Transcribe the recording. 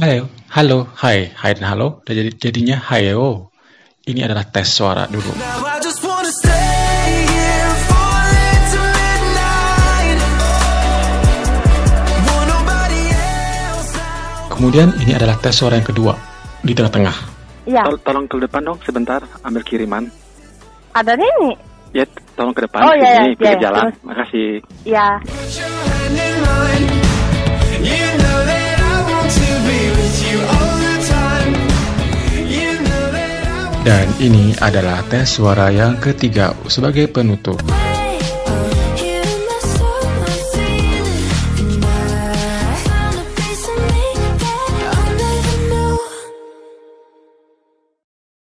Halo, halo, hai, hai dan halo. Dan jadi jadinya hayo. Ini adalah tes suara dulu. Kemudian ini adalah tes suara yang kedua di tengah-tengah. Iya, Tol- tolong ke depan dong sebentar, ambil kiriman. ada Nini. Ya, tolong ke depan Oh, iya, sini, iya, iya, jalan. terus. Makasih. Ya, Dan ini adalah tes suara yang ketiga sebagai penutup.